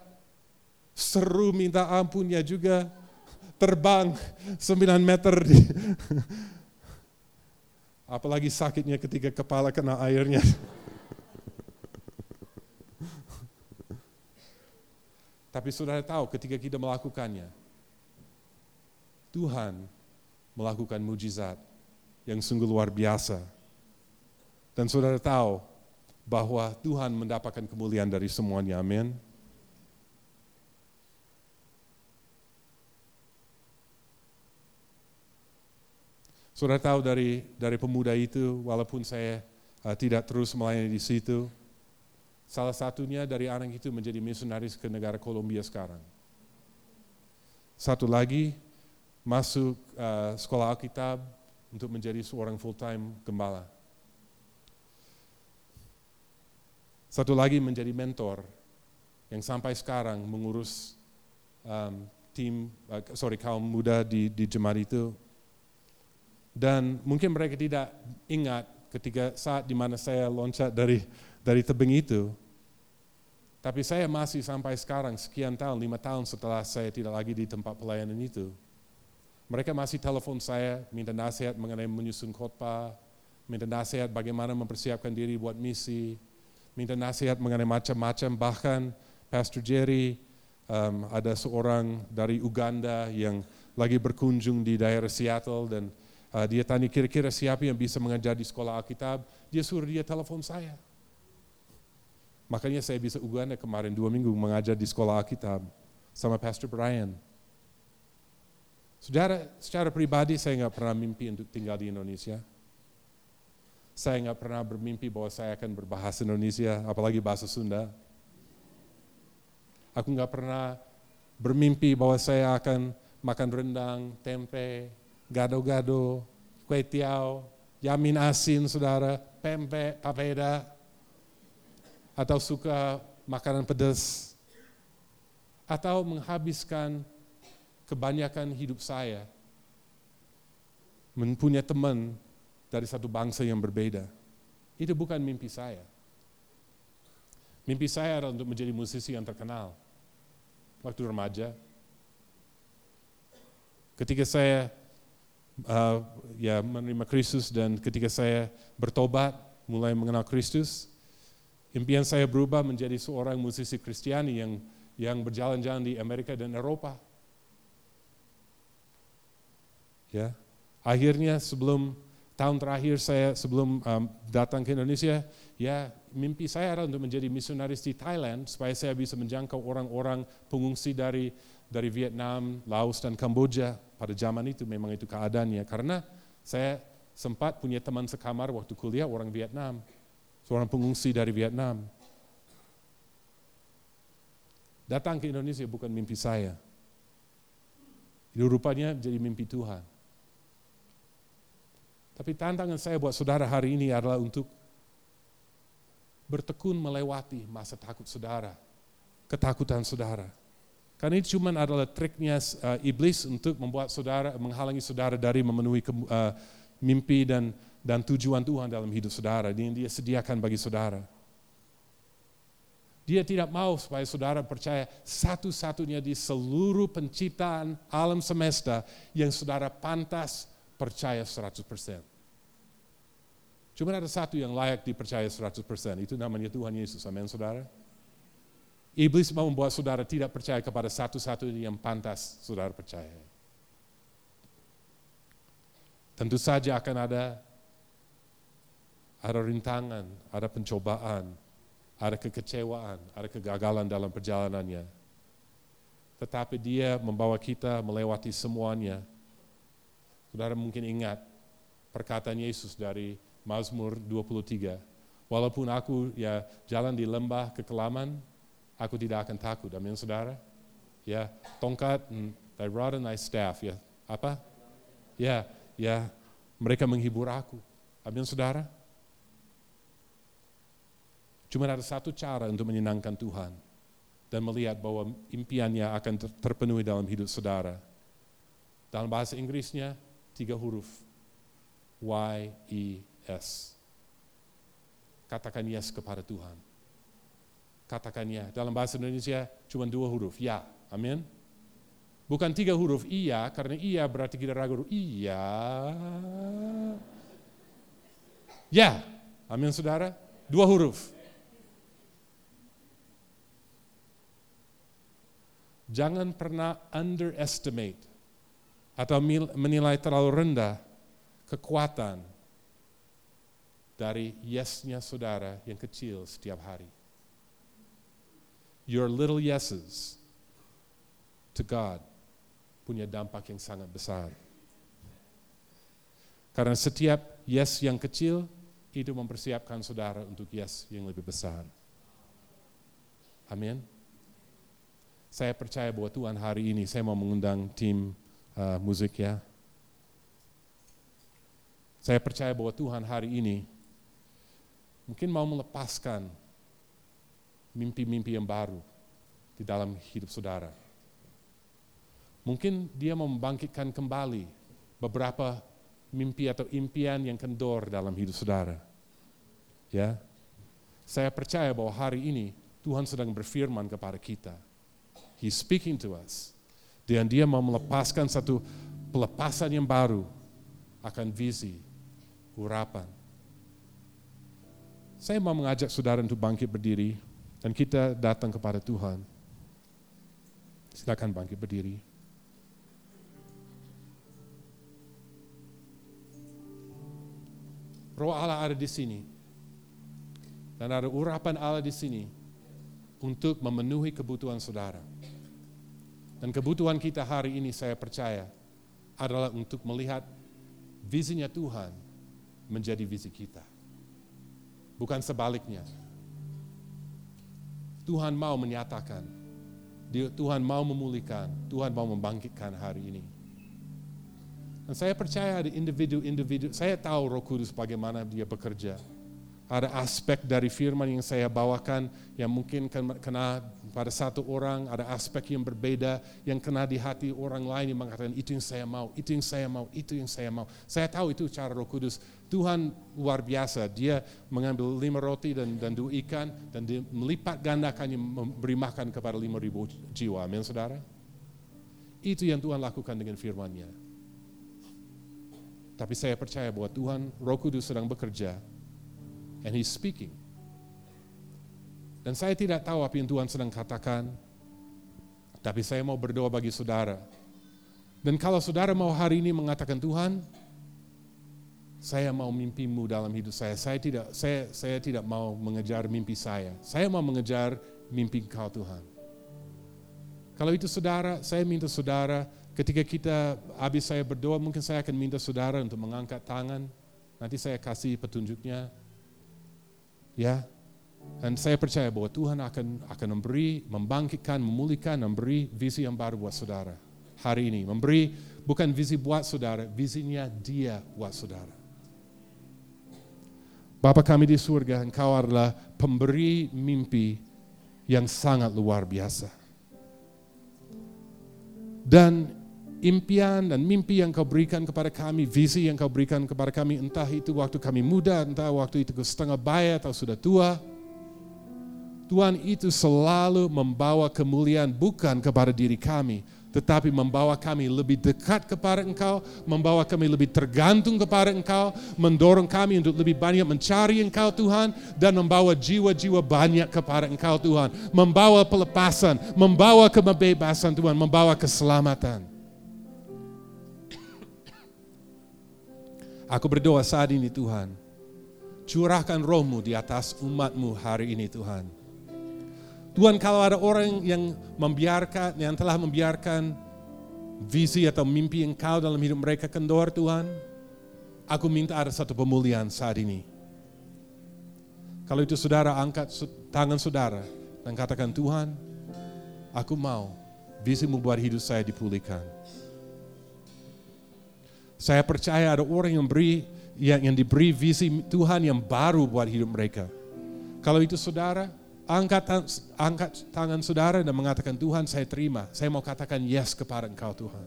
seru minta ampunnya juga, terbang 9 meter. Di, apalagi sakitnya ketika kepala kena airnya. Tapi saudara tahu ketika kita melakukannya, Tuhan melakukan mujizat yang sungguh luar biasa dan saudara tahu bahwa Tuhan mendapatkan kemuliaan dari semuanya. Amin. Saudara tahu dari dari pemuda itu, walaupun saya uh, tidak terus melayani di situ, salah satunya dari anak itu menjadi misionaris ke negara Kolombia sekarang. Satu lagi masuk uh, sekolah Alkitab untuk menjadi seorang full time gembala. Satu lagi menjadi mentor yang sampai sekarang mengurus um, tim, uh, sorry kaum muda di, di jemaat itu. Dan mungkin mereka tidak ingat ketika saat di mana saya loncat dari dari tebing itu. Tapi saya masih sampai sekarang, sekian tahun, lima tahun setelah saya tidak lagi di tempat pelayanan itu. Mereka masih telepon saya, minta nasihat mengenai menyusun khotbah, minta nasihat bagaimana mempersiapkan diri buat misi, minta nasihat mengenai macam-macam, bahkan Pastor Jerry um, ada seorang dari Uganda yang lagi berkunjung di daerah Seattle dan uh, dia tanya kira-kira siapa yang bisa mengajar di sekolah Alkitab, dia suruh dia telepon saya. Makanya saya bisa Uganda kemarin dua minggu mengajar di sekolah Alkitab sama Pastor Brian. Saudara, secara pribadi saya nggak pernah mimpi untuk tinggal di Indonesia. Saya nggak pernah bermimpi bahwa saya akan berbahasa Indonesia, apalagi bahasa Sunda. Aku nggak pernah bermimpi bahwa saya akan makan rendang, tempe, gado-gado, kue tiaw, yamin asin, saudara, pempek, papeda, atau suka makanan pedas, atau menghabiskan kebanyakan hidup saya mempunyai teman dari satu bangsa yang berbeda. Itu bukan mimpi saya. Mimpi saya adalah untuk menjadi musisi yang terkenal. Waktu remaja, ketika saya uh, ya menerima Kristus dan ketika saya bertobat, mulai mengenal Kristus, impian saya berubah menjadi seorang musisi Kristiani yang yang berjalan-jalan di Amerika dan Eropa. Ya, akhirnya sebelum tahun terakhir saya sebelum um, datang ke Indonesia, ya mimpi saya adalah untuk menjadi misionaris di Thailand supaya saya bisa menjangkau orang-orang pengungsi dari dari Vietnam, Laos dan Kamboja pada zaman itu memang itu keadaannya karena saya sempat punya teman sekamar waktu kuliah orang Vietnam, seorang pengungsi dari Vietnam. Datang ke Indonesia bukan mimpi saya. Itu rupanya jadi mimpi Tuhan. Tapi tantangan saya buat saudara hari ini adalah untuk bertekun melewati masa takut saudara, ketakutan saudara. Karena ini cuma adalah triknya uh, iblis untuk membuat saudara, menghalangi saudara dari memenuhi ke, uh, mimpi dan dan tujuan Tuhan dalam hidup saudara yang dia sediakan bagi saudara. Dia tidak mau supaya saudara percaya satu-satunya di seluruh penciptaan alam semesta yang saudara pantas percaya 100%. Cuma ada satu yang layak dipercaya 100%, itu namanya Tuhan Yesus. Amin, saudara. Iblis mau membuat saudara tidak percaya kepada satu-satunya yang pantas saudara percaya. Tentu saja akan ada ada rintangan, ada pencobaan, ada kekecewaan, ada kegagalan dalam perjalanannya. Tetapi dia membawa kita melewati semuanya Saudara mungkin ingat perkataan Yesus dari Mazmur 23. Walaupun aku ya jalan di lembah kekelaman, aku tidak akan takut. Amin saudara. Ya, tongkat, thy rod and thy staff. Ya, apa? Ya, ya, mereka menghibur aku. Amin saudara. Cuma ada satu cara untuk menyenangkan Tuhan dan melihat bahwa impiannya akan terpenuhi dalam hidup saudara. Dalam bahasa Inggrisnya, tiga huruf. Y-E-S. katakan yes kepada Tuhan. Katakan ya. Dalam bahasa Indonesia cuma dua huruf, ya. Amin. Bukan tiga huruf iya, karena iya berarti kita ragu. Iya. Ya. Amin saudara. Dua huruf. Jangan pernah underestimate atau menilai terlalu rendah kekuatan dari yesnya saudara yang kecil setiap hari. Your little yeses to God punya dampak yang sangat besar. Karena setiap yes yang kecil itu mempersiapkan saudara untuk yes yang lebih besar. Amin. Saya percaya bahwa Tuhan hari ini saya mau mengundang tim uh, musik ya. Saya percaya bahwa Tuhan hari ini mungkin mau melepaskan mimpi-mimpi yang baru di dalam hidup saudara. Mungkin dia mau membangkitkan kembali beberapa mimpi atau impian yang kendor dalam hidup saudara. Ya. Saya percaya bahwa hari ini Tuhan sedang berfirman kepada kita He's speaking to us. Dan dia mau melepaskan satu pelepasan yang baru akan visi, urapan. Saya mau mengajak saudara untuk bangkit berdiri dan kita datang kepada Tuhan. Silakan bangkit berdiri. Roh Allah ada di sini. Dan ada urapan Allah di sini untuk memenuhi kebutuhan saudara. Dan kebutuhan kita hari ini saya percaya adalah untuk melihat visinya Tuhan menjadi visi kita. Bukan sebaliknya. Tuhan mau menyatakan, Tuhan mau memulihkan, Tuhan mau membangkitkan hari ini. Dan saya percaya ada individu-individu, saya tahu roh kudus bagaimana dia bekerja ada aspek dari firman yang saya bawakan yang mungkin kena pada satu orang, ada aspek yang berbeda yang kena di hati orang lain yang mengatakan itu yang saya mau, itu yang saya mau, itu yang saya mau. Saya tahu itu cara Roh Kudus. Tuhan luar biasa, Dia mengambil lima roti dan, dan dua ikan dan dia melipat gandakannya memberi makan kepada lima ribu jiwa. Amin, saudara. Itu yang Tuhan lakukan dengan firman-Nya. Tapi saya percaya bahwa Tuhan, Roh Kudus sedang bekerja and he's speaking. Dan saya tidak tahu apa yang Tuhan sedang katakan, tapi saya mau berdoa bagi saudara. Dan kalau saudara mau hari ini mengatakan Tuhan, saya mau mimpimu dalam hidup saya. Saya tidak saya saya tidak mau mengejar mimpi saya. Saya mau mengejar mimpi Kau Tuhan. Kalau itu saudara, saya minta saudara ketika kita habis saya berdoa, mungkin saya akan minta saudara untuk mengangkat tangan. Nanti saya kasih petunjuknya. Ya. Dan saya percaya bahwa Tuhan akan akan memberi, membangkitkan, memulihkan, memberi visi yang baru buat saudara hari ini. Memberi bukan visi buat saudara, visinya dia buat saudara. Bapa kami di surga, Engkau adalah pemberi mimpi yang sangat luar biasa. Dan impian dan mimpi yang kau berikan kepada kami, visi yang kau berikan kepada kami, entah itu waktu kami muda, entah waktu itu setengah bayar atau sudah tua. Tuhan itu selalu membawa kemuliaan bukan kepada diri kami, tetapi membawa kami lebih dekat kepada Engkau, membawa kami lebih tergantung kepada Engkau, mendorong kami untuk lebih banyak mencari Engkau Tuhan, dan membawa jiwa-jiwa banyak kepada Engkau Tuhan, membawa pelepasan, membawa kebebasan Tuhan, membawa keselamatan. Aku berdoa saat ini Tuhan, curahkan rohmu di atas umatmu hari ini Tuhan. Tuhan kalau ada orang yang membiarkan, yang telah membiarkan visi atau mimpi engkau dalam hidup mereka kendor Tuhan, aku minta ada satu pemulihan saat ini. Kalau itu saudara angkat tangan saudara dan katakan Tuhan, aku mau visimu buat hidup saya dipulihkan. Saya percaya ada orang yang beri yang, yang diberi visi Tuhan yang baru buat hidup mereka. Kalau itu saudara, angkat, angkat tangan saudara dan mengatakan Tuhan saya terima. Saya mau katakan yes kepada engkau Tuhan.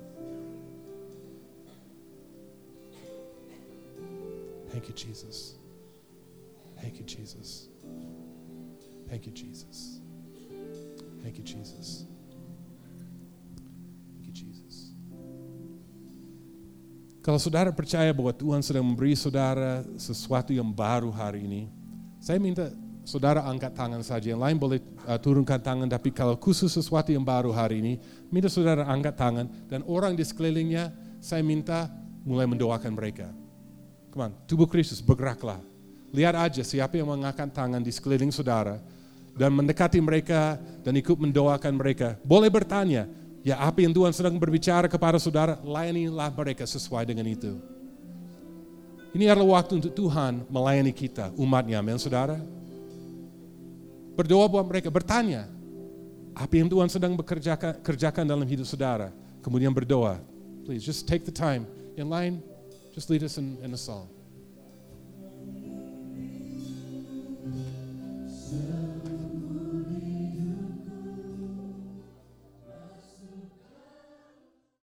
Thank you Jesus. Thank you, Jesus. Thank you, Jesus. Thank you, Jesus. Kalau saudara percaya bahwa Tuhan sedang memberi saudara sesuatu yang baru hari ini, saya minta saudara angkat tangan saja. Yang lain boleh uh, turunkan tangan, tapi kalau khusus sesuatu yang baru hari ini, minta saudara angkat tangan dan orang di sekelilingnya, saya minta mulai mendoakan mereka. Come on, tubuh Kristus bergeraklah. Lihat aja siapa yang mengangkat tangan di sekeliling saudara dan mendekati mereka dan ikut mendoakan mereka. Boleh bertanya, ya apa yang Tuhan sedang berbicara kepada saudara, layanilah mereka sesuai dengan itu. Ini adalah waktu untuk Tuhan melayani kita, umatnya, amin saudara. Berdoa buat mereka, bertanya, apa yang Tuhan sedang bekerjakan kerjakan dalam hidup saudara. Kemudian berdoa. Please just take the time. Yang lain, just lead us in, in a song.